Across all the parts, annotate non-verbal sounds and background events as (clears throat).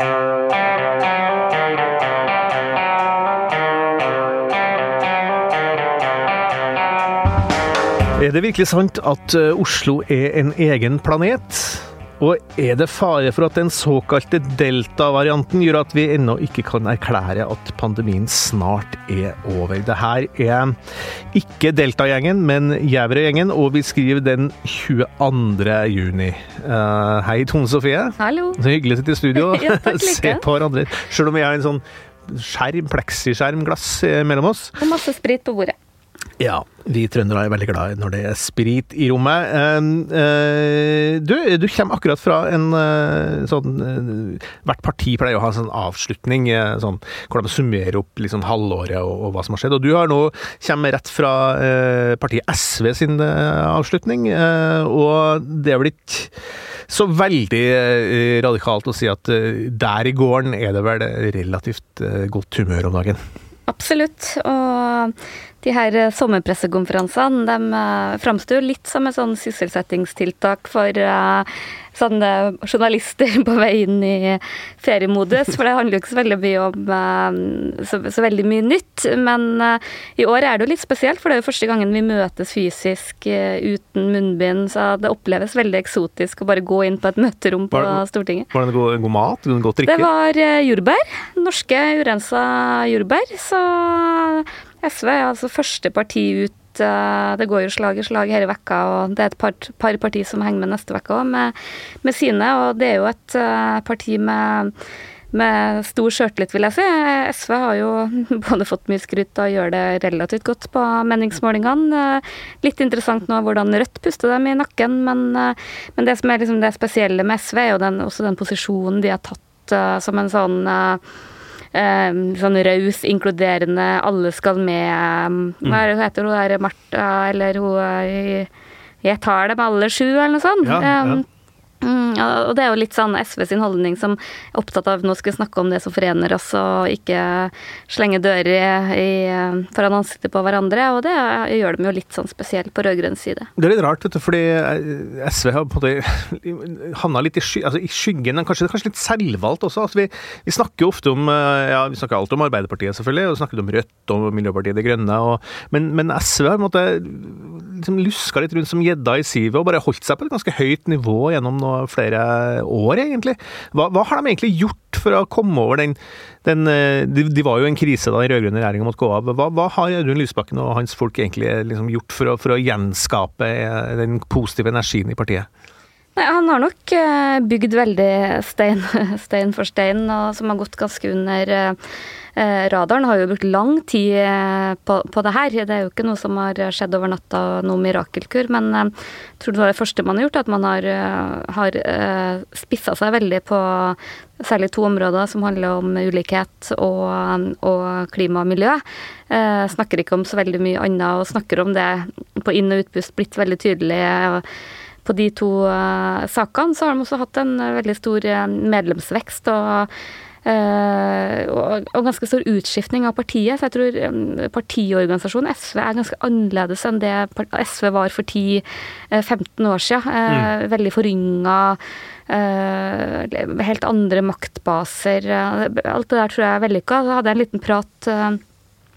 Er det virkelig sant at eh, Oslo er en egen planet? Og er det fare for at den såkalte delta-varianten gjør at vi ennå ikke kan erklære at pandemien snart er over? Det her er ikke Delta-gjengen, men Gjæverøy-gjengen, og vi skriver den 22. juni. Uh, hei, Tone Sofie. Hallo. Så hyggelig å sitte i studio og (laughs) ja, se på hverandre. Selv om vi har en sånn skjerm, pleksiskjermglass eh, mellom oss. Og masse sprit på bordet. Ja, vi trøndere er veldig glad når det er sprit i rommet. Uh, du, du kommer akkurat fra en uh, sånn uh, Hvert parti pleier å ha en sånn avslutning sånn, hvor de summerer opp liksom, halvåret og, og, hva som har skjedd. Og du har nå kommer rett fra partiet SV sin avslutning, og det er blitt så veldig radikalt å si at der i gården er det vel relativt godt humør om dagen. Absolutt. Og de her sommerpressekonferansene de framstår litt som et sånn sysselsettingstiltak for sånne journalister (laughs) på vei inn i feriemodus. For det handler jo ikke så veldig mye om så, så veldig mye nytt. Men i år er det jo litt spesielt, for det er jo første gangen vi møtes fysisk uten munnbind. Så det oppleves veldig eksotisk å bare gå inn på et møterom på var, Stortinget. Var det god, god mat? God drikke? Det var jordbær. Norske urensa jordbær. Så SV er altså første parti ut. Det går jo slag i slag denne vekka, og det er et par, par parti som henger med neste uke òg, med, med, sine. Og det er jo et parti med, med stor sjøltillit, vil jeg si. SV har jo (laughs) både fått mye skryt og gjør det relativt godt på meningsmålingene. Litt interessant nå hvordan Rødt puster dem i nakken, men, men det som er liksom det spesielle med SV, er jo den, også den posisjonen de har tatt som en sånn sånn raus, inkluderende, alle skal med Hva er det hun heter hun der Martha, eller hun Jeg tar dem alle sju, eller noe sånt. Ja, ja. Mm, og det er jo litt sånn SV sin holdning som er opptatt av nå skal vi snakke om det som forener oss, og ikke slenge dører i, i, foran ansiktet på hverandre. Og det gjør dem jo litt sånn spesielt på rød-grønn side. Det er litt rart, vet du, fordi SV har på en måte havna litt i, sky, altså i skyggen. Kanskje, kanskje litt selvvalgt også. Altså vi, vi, snakker jo ofte om ja, vi snakker alltid om Arbeiderpartiet, selvfølgelig, og snakker om Rødt og Miljøpartiet De Grønne. Og, men, men, SV har på en måte liksom luska litt rundt som gjedda i sivet og bare holdt seg på et ganske høyt nivå gjennom noe flere år, egentlig. Hva, hva, har de egentlig gjort for å komme over den, den de, de, var jo en krise da den rød-grønne regjeringa måtte gå av. Hva, hva har Audun Lysbakken og hans folk egentlig liksom gjort for å, for å gjenskape den positive energien i partiet? Nei, Han har nok bygd veldig stein, (laughs) stein for stein, og som har gått ganske under radaren. Har jo brukt lang tid på, på, det her. Det er jo ikke noe som har skjedd over natta, noe mirakelkur. Men jeg tror det var det første man har gjort, at man har, har spissa seg veldig på særlig to områder som handler om ulikhet og, og klima og miljø. Eh, snakker ikke om så veldig mye annet, og snakker om det på inn- og utpust blitt veldig tydelig på de to uh, sakene, så har de også hatt en veldig stor medlemsvekst og, og, og, ganske stor utskiftning av partiet. Så jeg tror partiorganisasjonen SV er ganske annerledes enn det SV var for 10-15 år siden. Uh, mm. Veldig forynga. helt andre maktbaser. alt det der tror jeg er vellykka. Så hadde jeg en liten prat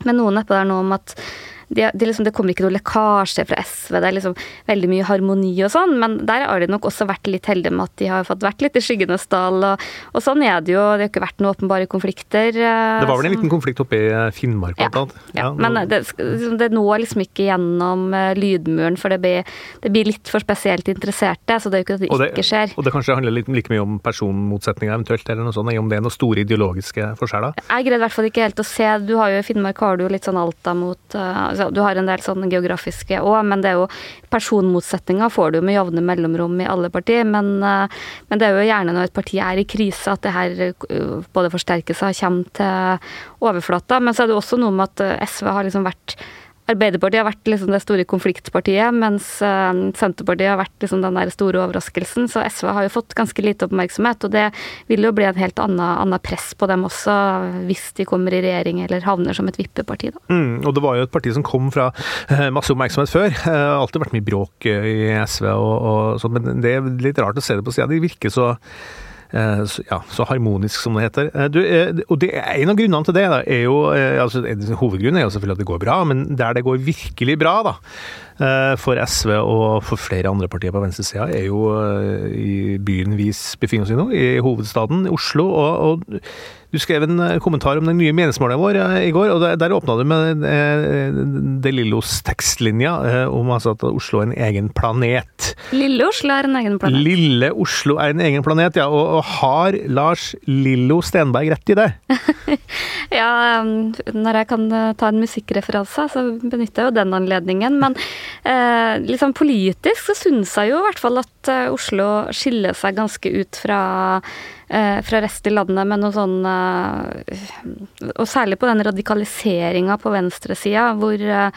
med noen nedpå der nå om at det, de liksom, det kommer ikke noe lekkasje fra SV, det er liksom veldig mye harmoni og sånn, men der har de nok også vært litt heldige med at de har fått vært litt i skyggenes dal, og, og, sånn er det jo. Det har ikke vært noen åpenbare konflikter. Det var vel en liten konflikt oppe i Finnmark, blant annet. Ja, ja, men det, det, når liksom ikke gjennom lydmuren, for det blir, det blir, litt for spesielt interesserte, så det er jo ikke at det, det ikke skjer. Og det kanskje handler litt, like mye om personmotsetninger eventuelt, eller noe sånt, om det er noen store ideologiske forskjeller? Jeg greide i hvert fall ikke helt å se. Du har jo i Finnmark har du jo litt sånn Alta mot uh, du har en del sånne geografiske òg, men det er jo personmotsetninger får du med jevne mellomrom i alle partier. Men, men, det er jo gjerne når et parti er i krise at det her både forsterker seg og kommer til overflata. Men så er det også noe med at SV har liksom vært Arbeiderpartiet har vært liksom det store konfliktpartiet, mens Senterpartiet har vært liksom den der store overraskelsen. Så SV har jo fått ganske lite oppmerksomhet, og det vil jo bli en helt annen, press på dem også, hvis de kommer i regjering eller havner som et vippeparti. Da. Mm, og det var jo et parti som kom fra masse oppmerksomhet før. Det har alltid vært mye bråk i SV og, og sånn, men det er litt rart å se det på sida. De virker så Eh, så, ja, så harmonisk som det heter. Eh, du, eh, og det, En av grunnene til det da, er jo altså, Hovedgrunnen er jo selvfølgelig at det går bra, men der det går virkelig bra da, for SV og for flere andre partier på venstresida, er jo i byen vi befinner oss i nå, i hovedstaden i Oslo. og, og du skrev en eh, kommentar om den nye meningsmålingen vår eh, i går, og der åpna du med eh, De Lillos tekstlinja om altså at Oslo er en egen planet. Lille Oslo er en egen planet. Lille Oslo er en egen planet, ja. Og, og har Lars Lillo Stenberg rett i det? (laughs) ja, um, når jeg kan ta en musikkreferanse, så benytter jeg jo den anledningen. Men eh, liksom politisk så syns jeg jo i hvert fall at Oslo skiller seg ganske ut fra Eh, fra resten av landet med noe sånn eh, Og særlig på den radikaliseringa på venstresida, hvor ene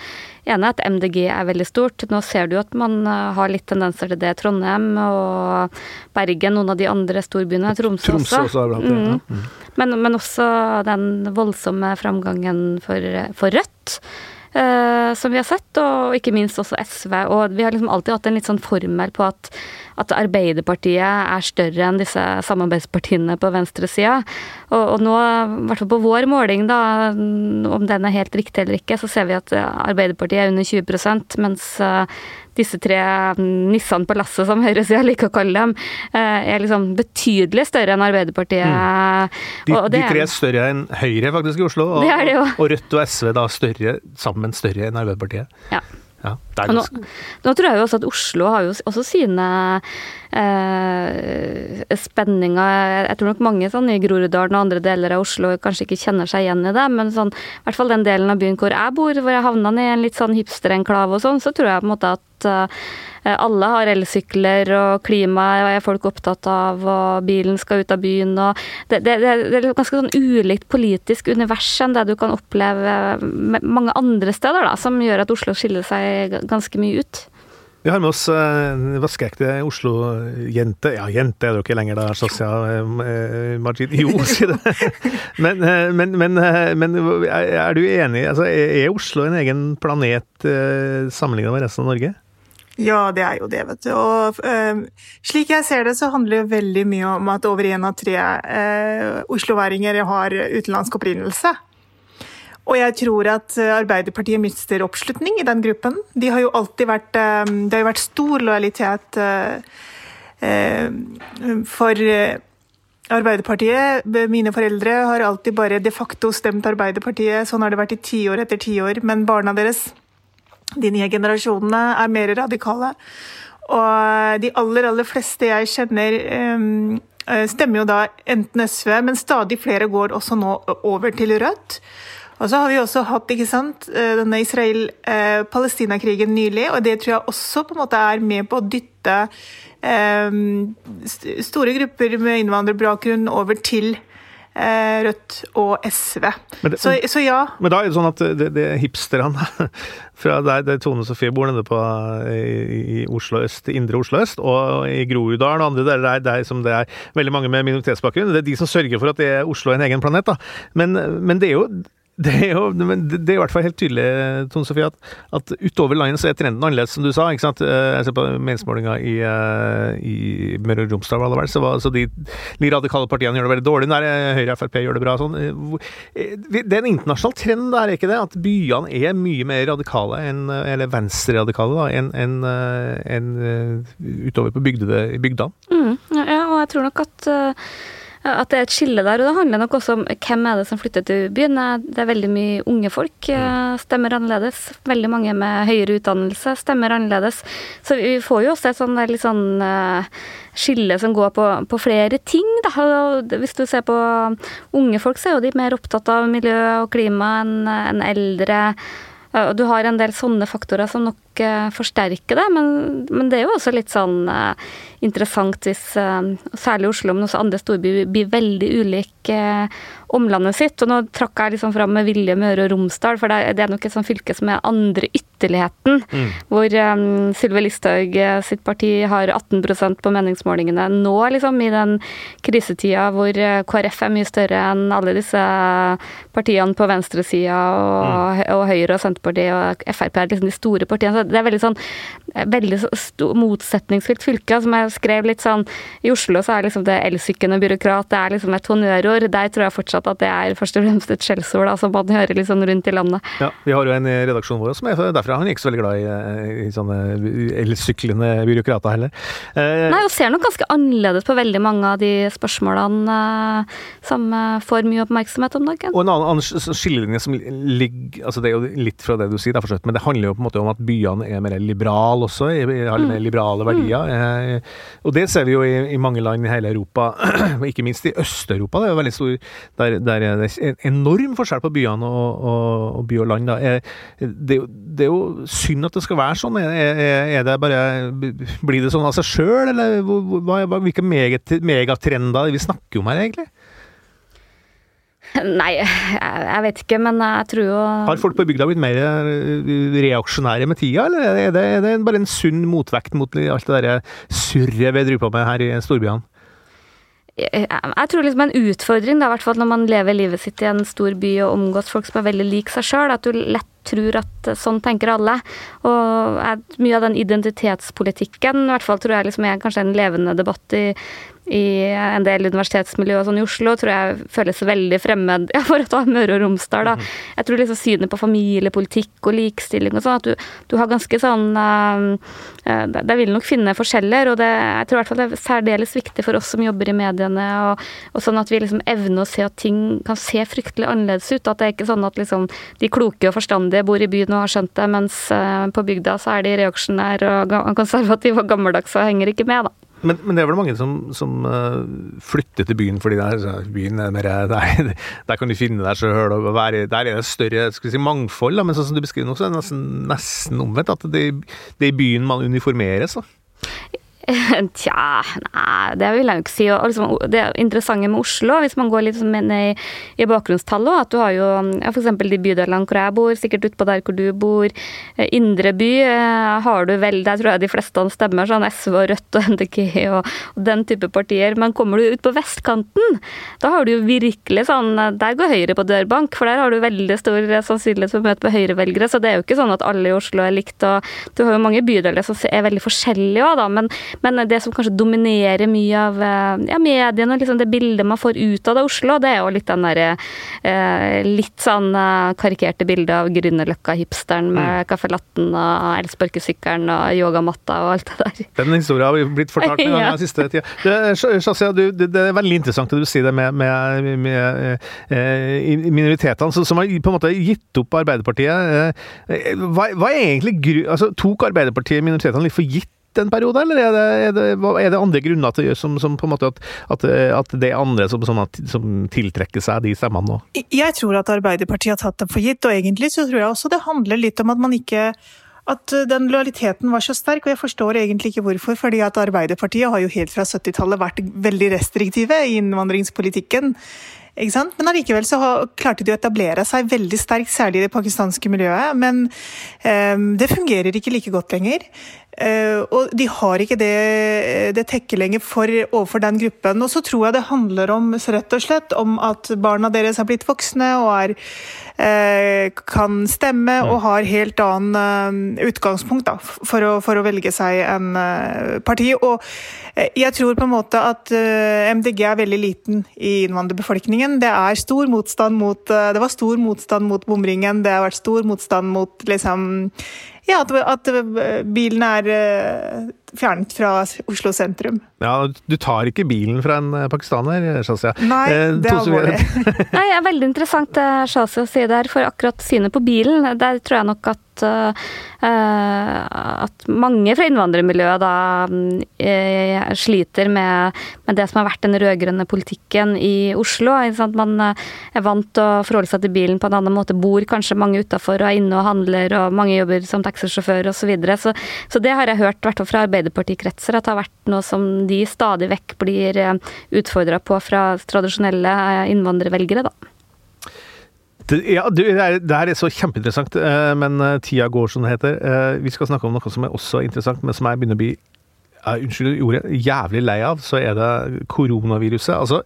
er at MDG er veldig stort. Nå ser du at man har litt tendenser til det. Trondheim og Bergen, noen av de andre storbyene. Tromsø, Tromsø også. også det, ja. mm. mm. men, men, også den voldsomme framgangen for, for Rødt. Uh, som vi har sett, og ikke minst også SV. Og vi har liksom alltid hatt en litt sånn formel på at at Arbeiderpartiet er større enn disse samarbeidspartiene på venstresida. Og, og nå, i hvert fall på vår måling, da, om den er helt riktig eller ikke, så ser vi at Arbeiderpartiet er under 20% mens uh, disse tre nissene på lasset, som høyresida liker å kalle dem, uh, er liksom betydelig større enn Arbeiderpartiet. Mm. De, de, tre er større enn Høyre faktisk i Oslo, og, og Rødt og SV da større, sammen større enn Arbeiderpartiet. Ja. Ja, nå, nå, tror jeg jo også at Oslo har jo også sine eh, spenninger. Jeg tror nok mange sånn i Groruddalen og andre deler av Oslo kanskje ikke kjenner seg igjen i det, men sånn, i hvert fall den delen av byen hvor jeg bor, hvor jeg havna i en litt sånn hipsterenklave og sånn, så tror jeg på en måte at eh, alle har elsykler, og klima er folk opptatt av, og bilen skal ut av byen. og Det, det, det er ganske sånn ulikt politisk univers enn det du kan oppleve mange andre steder, da, som gjør at Oslo skiller seg ganske mye ut. Vi har med oss uh, vaskeekte Oslo-jente Ja, jente er dere ikke lenger, da, Shazia uh, Majid. Jo, (laughs) si det! men, uh, men, men, men, er du enig? Altså, er Oslo en egen planet sammenlignet med resten av Norge? Ja, det er jo det, vet du. Og uh, slik jeg ser det, så handler det veldig mye om at over én av tre uh, osloværinger har utenlandsk opprinnelse. Og jeg tror at Arbeiderpartiet mister oppslutning i den gruppen. De har jo alltid vært øh, Det har jo vært stor lojalitet for Arbeiderpartiet. Mine foreldre har alltid bare de facto stemt Arbeiderpartiet. Sånn har det vært i tiår etter tiår. Men barna deres de nye generasjonene er mer radikale. Og de aller, aller fleste jeg kjenner eh, stemmer jo da enten SV, men stadig flere går også nå over til Rødt. Og så har vi også hatt sant, eh, denne Israel-Palestina-krigen nylig, og det tror jeg også på en måte er med på å dytte eh, store grupper med innvandrerbakgrunn over til Eh, Rødt og SV. Det, så, så, ja. Men da er det sånn at det, det hipsterne (laughs) fra der, der Tone Sofie bor nede på i, i Oslo øst, indre Oslo øst, og i Groruddalen og andre deler der, der som det er veldig mange med minoritetsbakgrunn, det er de som sørger for at det er Oslo en egen planet. da. Men, men det er jo (laughs) det er jo det er i hvert fall helt tydelig, Tone Sofie, at, at, utover landet så er trenden annerledes, som du sa. ikke sant? Eh, jeg ser på meningsmålinga i, eh, i Møre og Romsdal, var så, så de, de, radikale partiene gjør det veldig dårlig. Der Høyre og Frp gjør det bra. sånn. Eh, det er en internasjonal trend der, er ikke det? At byene er mye mer radikale, enn, eller venstreradikale, enn en, en, utover på bygdene. Mm, ja, og jeg tror nok at at det er et skille der. Og det handler nok også om hvem er det som flytter til byen. Det er veldig mye unge folk eh, mm. stemmer annerledes. Veldig mange med høyere utdannelse stemmer annerledes. Så vi får jo også et sånn litt sånn uh, skille som går på, på flere ting. Da. Hvis du ser på unge folk, så er jo de mer opptatt av miljø og klima enn en eldre. Du har en del sånne faktorer som nok uh, forsterke det, men, men, det er jo også litt sånn uh, interessant hvis uh, særlig Oslo, men også andre storbyer blir veldig ulike omlandet sitt. Og nå trakk jeg liksom fram med vilje Møre og Romsdal, for det er nok et sånt fylke som er andre ytterligheten. Mm. Hvor um, Sylvi Listhaug sitt parti har 18% på meningsmålingene nå, liksom, i den krisetida hvor KrF er mye større enn alle disse partiene på venstresida og, mm. og Høyre og Senterpartiet og Frp er liksom de store partiene. Det, er veldig sånn veldig motsetningsfylt fylke. Som jeg skrev litt sånn I Oslo så er liksom det elsykkende byråkrat det er liksom et honnørord. Der tror jeg fortsatt at det er først og fremst et skjellsord som man hører sånn rundt i landet. Ja, Vi har jo en i redaksjonen vår som er derfra. Han er ikke så veldig glad i, i sånne elsyklende byråkrater heller. Eh, Nei, og ser nok ganske annerledes på veldig mange av de spørsmålene eh, som eh, får mye oppmerksomhet om dagen. Og en annen, annen skillelinje som ligger altså Det er jo litt fra det du sier, men det handler jo på en måte om at byene er mer liberal også, har litt mer mm. liberale verdier. Mm. Og det ser vi jo i, i, mange land i hele Europa, (clears throat) ikke minst i Øst-Europa. Det er jo veldig stor Der, der er det en enorm forskjell på byene og, og, og by og land. Da. Det, det, er jo synd at det skal være sånn. Er, er det bare Blir det sånn av seg sjøl, eller hva, hvilke megatrender vi snakker om her, egentlig? (laughs) Nei, jeg vet ikke, men jeg tror jo Har folk på bygda blitt mer eh, reaksjonære med tida, eller er det, er det bare en sunn motvekt mot alt det der surret vi driver på med her i storbyene? Jeg, tror liksom en utfordring, da, hvert fall når man lever livet sitt i en stor by og omgås folk som er veldig lik seg sjøl, at du lett tror at sånn tenker alle. Og mye av den identitetspolitikken, i hvert fall tror jeg liksom er kanskje en levende debatt i i en del universitetsmiljøer sånn i Oslo, tror jeg føles veldig fremmed (laughs) ja, for å ta Møre og Romsdal. da. Mhm. Jeg tror liksom synet på familiepolitikk og likestilling og sånn, at du, du, har ganske sånn uh, uh, Der vil nok finne forskjeller, og det, jeg tror i hvert fall det er særdeles viktig for oss som jobber i mediene, og, og sånn at vi liksom evner å se at ting kan se fryktelig annerledes ut. At det er ikke sånn at liksom de kloke og forstandige bor i byen og har skjønt det, mens uh, på bygda så er de reaksjonære og konservative og gammeldagse og henger ikke med, da. Men, men, det er vel mange som, som uh, flytter til byen fordi der, byen er mer, (laughs) der, der, kan du finne deg sjøl, og være, der er det større si, mangfold. Da, men sånn som du beskriver nå, så er det nesten, nesten omvendt. At det, det er i byen man uniformeres. Da. (laughs) Tja, nei, det vil jeg jo ikke si. Og liksom, det interessante med Oslo, hvis man går litt sånn i, i bakgrunnstallet, at du har jo ja, f.eks. de bydelene hvor jeg bor, sikkert utpå der hvor du bor. Eh, indre by eh, har du vel, der tror jeg de fleste stemmer, sånn SV og Rødt og (laughs) MDG og, og, den type partier. Men kommer du ut på vestkanten, da har du jo virkelig sånn Der går Høyre på dørbank, for der har du veldig stor sannsynlighet for å møte på Høyre-velgere. Så det er jo ikke sånn at alle i Oslo er likt. og Du har jo mange bydeler som er veldig forskjellige òg, da. men men det som kanskje dominerer mye av eh, ja, mediene og liksom det bildet man får ut av det Oslo, det er jo litt den derre eh, litt sånn eh, karikerte bildet av Grünerløkka-hipsteren med mm. caffè latten og elsparkesykkelen og yogamatta og alt det der. Den historien har blitt fortalt med (laughs) ja. den siste tida. Shazia, det, det, er veldig interessant det du sier det med, med, med eh, minoritetene som har på en måte gitt opp Arbeiderpartiet. Hva, hva er egentlig altså, Tok Arbeiderpartiet minoritetene litt for gitt en periode, eller er det, er det, er det andre grunner til som, som, på en måte at, at, at det er andre som, som, som, tiltrekker seg de stemmene nå? Jeg tror at Arbeiderpartiet har tatt dem for gitt, og egentlig så tror jeg også det handler litt om at man ikke at den lojaliteten var så sterk, og jeg forstår egentlig ikke hvorfor. fordi at Arbeiderpartiet har jo helt fra 70-tallet vært veldig restriktive i innvandringspolitikken. Ikke sant? Men allikevel så klarte de å etablere seg veldig sterkt, særlig i det pakistanske miljøet. Men um, det fungerer ikke like godt lenger. Uh, og de har ikke det, det tekket lenger for, overfor den gruppen. Og så tror jeg det handler om rett og slett om at barna deres har blitt voksne og er, uh, kan stemme og har helt annen utgangspunkt da, for, å, for, å, velge seg en parti. Og jeg tror på en måte at MDG er veldig liten i innvandrerbefolkningen. Det er stor motstand mot Det var stor motstand mot bomringen, det har vært stor motstand mot liksom ja, at, at bilen er eh, fjernet fra Oslo sentrum. Ja, Du tar ikke bilen fra en eh, pakistaner, Shazia? Nei, eh, det er alvorlig. (laughs) Nei, det er veldig interessant det Shazia sier der, for akkurat synet på bilen, der tror jeg nok at, uh, at mange fra innvandrermiljøet da uh, sliter med, med, det som har vært den rød-grønne politikken i Oslo. Man er vant til å forholde seg til bilen på en annen måte, bor kanskje mange utafor og er inne og handler, og mange jobber som taxisjåfør osv. Så, videre. så Så det har jeg hørt, i fra Arbeiderpartikretser, at det har vært noe som de stadig vekk blir eh, utfordra på fra tradisjonelle eh, innvandrervelgere, da. Ja, det er, det er så kjempeinteressant, eh, men tida går, som det heter. Vi skal snakke om noe som er også interessant, men som jeg begynner å bli Unnskyld ordet, jævlig lei av. Så er det koronaviruset. Altså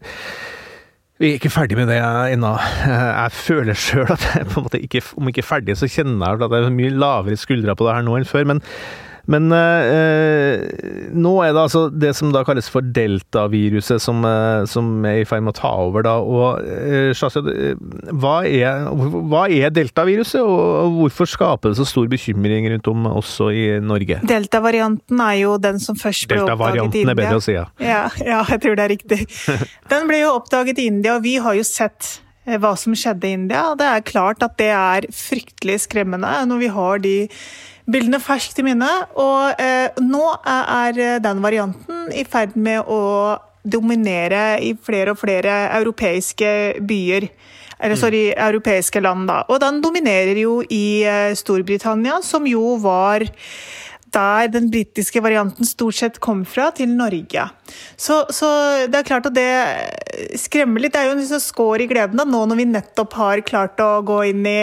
Vi er ikke ferdig med det ennå. Jeg føler sjøl at jeg på en måte ikke, om ikke ferdig, så kjenner jeg at jeg er mye lavere skuldre på det her nå enn før. Men men eh, nå er det altså det som da kalles for deltaviruset, som, eh, som er i ferd med å ta over, da. Og eh, Shazia, hva er, hva er deltaviruset, og hvorfor skaper det så stor bekymring rundt om også i Norge? Deltavarianten er jo den som først ble oppdaget i India. er bedre å si, ja. (laughs) ja. Ja, jeg tror det er riktig. (laughs) Den ble jo oppdaget i India, og vi har jo sett eh, hva som skjedde i India. Det er klart at det er fryktelig skremmende når vi har de bildene ferskt i minne. Og eh, nå er den varianten i ferd med å dominere i flere og flere europeiske byer. Eller sorry, europeiske land, da. Og den dominerer jo i eh, Storbritannia, som jo var der den britiske varianten stort sett kom fra, til Norge. Så, så, det er klart at det skremmer litt. Det er jo en liksom skår i gleden da, nå når vi nettopp har klart å gå inn i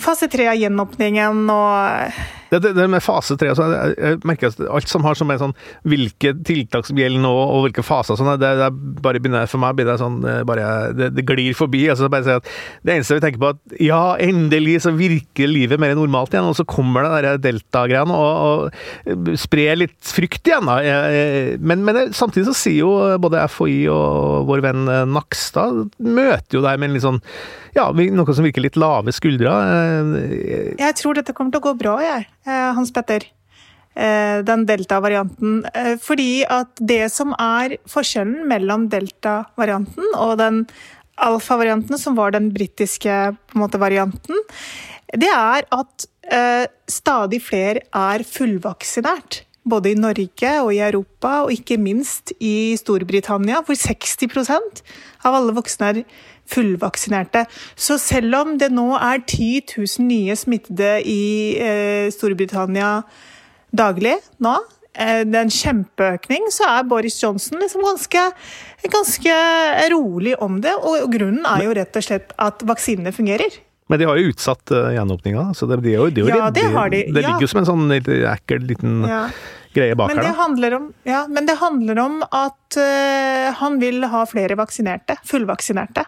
fase tre av gjenåpningen og det, det, det, med fase tre altså, jeg, merker at alt som har som er sånn Hvilke tiltak som gjelder nå, og hvilke faser sånn, det, det bare begynner, For meg blir det sånn eh, bare, det, glir forbi. altså bare at Det eneste vi tenker på, at ja, endelig så virker livet mer normalt igjen, og så kommer det der delta-greiene og, og sprer litt frykt igjen. da. Men, men samtidig så sier jo både FHI og vår venn Nakstad møter jo deg med en litt sånn ja, noe som virker litt lave skuldre. Jeg tror dette kommer til å gå bra, jeg. Eh, Hans Petter. Eh, den delta-varianten. Eh, fordi at det som er forskjellen mellom delta-varianten og den alfa-varianten, som var den britiske varianten, det er at stadig flere er fullvaksinert. Både i Norge og i Europa, og ikke minst i Storbritannia, hvor 60% av alle voksne er fullvaksinerte. Så selv om det nå er 10 000 nye smittede i eh, Storbritannia daglig nå, eh, det er en kjempeøkning, så er Boris Johnson liksom ganske, ganske rolig om det. Og grunnen er jo rett og slett at vaksinene fungerer. Men de har jo utsatt uh, gjenåpninga, så det, de er jo, de er ja, det, har de. det ligger jo som en sånn ekkel liten ja. greie bak men her. Da. Om, ja, men det handler om at uh, han vil ha flere vaksinerte, fullvaksinerte.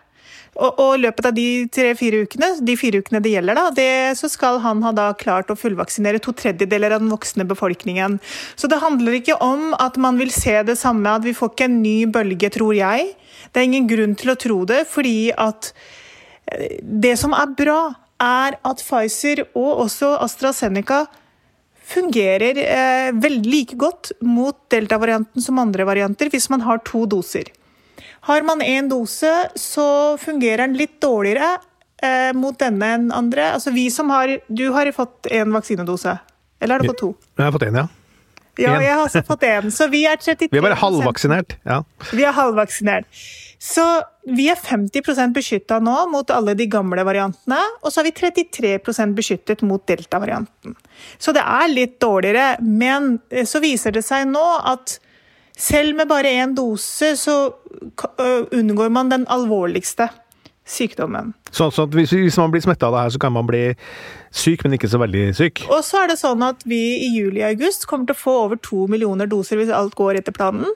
Og, og i løpet av de tre-fire ukene, de fire ukene det gjelder, da, det, så skal han ha da klart å fullvaksinere to tredjedeler av den voksne befolkningen. Så det handler ikke om at man vil se det samme, at vi får ikke en ny bølge, tror jeg. Det er ingen grunn til å tro det, fordi at eh, det som er bra, er at Pfizer og også AstraZeneca fungerer eh, veldig like godt mot delta-varianten som andre varianter hvis man har to doser. Har man én dose, så fungerer den litt dårligere eh, mot denne enn andre. Altså vi som har Du har fått én vaksinedose. Eller har du fått to? Jeg har fått én, ja. Ja, jeg har også fått én. Så vi er 33 (laughs) Vi er bare halvvaksinert. Ja. Vi er halvvaksinert. Så vi er 50% beskytta nå mot alle de gamle variantene, og så er vi 33% beskyttet mot delta-varianten. Så det er litt dårligere, men eh, så viser det seg nå at selv med bare én dose så unngår man den alvorligste sykdommen. Sånn at hvis, hvis man blir smitta av det her, så kan man bli syk, men ikke så veldig syk? Og så er det sånn at vi i juli-august kommer til å få over to millioner doser hvis alt går etter planen.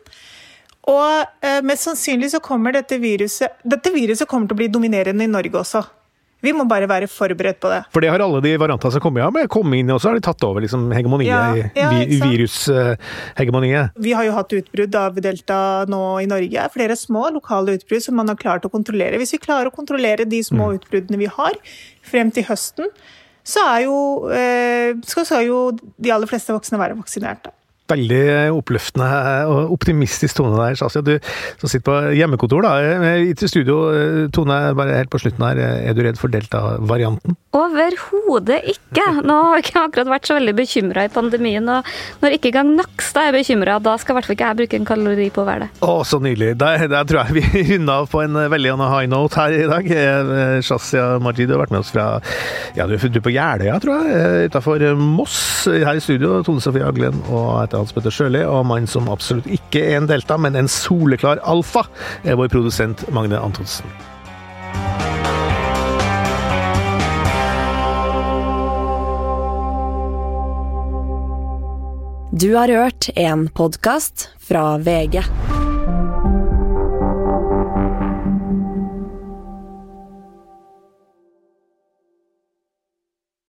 Og eh, mest sannsynlig så kommer dette viruset Dette viruset kommer til å bli dominerende i Norge også. Vi må bare være forberedt på det. For det har alle de variantene som kommer, ja, kommet inn, og så har de tatt over liksom, hegemoniet, ja, ja, vi, virushegemoniet. Vi har jo hatt utbrudd av delta nå i Norge. Flere små lokale utbrudd som man har klart å kontrollere. Hvis vi klarer å kontrollere de små mm. utbruddene vi har frem til høsten, så er jo, eh, skal jo de aller fleste voksne være vaksinerte. Veldig oppløftende og optimistisk tone der, Shazia. Du som sitter på hjemmekontor, da. I studio, Tone, bare helt på slutten her. Er du redd for delta-varianten? Overhodet ikke. Nå har jeg ikke akkurat vært så veldig bekymra i pandemien. Og når ikke engang Nakstad er bekymra, da skal i hvert fall ikke jeg bruke en kalori på å være det. Å, så nydelig. Der, der tror jeg vi (laughs) runder av på en veldig high note her i dag. Shazia Majid, du har vært med oss fra ja, du er på Jeløya, tror jeg. Utafor Moss. Her i studio, Tone Sofie Aglen og etter Hans Petter Sjøli, og mannen som absolutt ikke er en delta, men en soleklar alfa, er vår produsent Magne Antonsen. Du har hørt en podkast fra VG.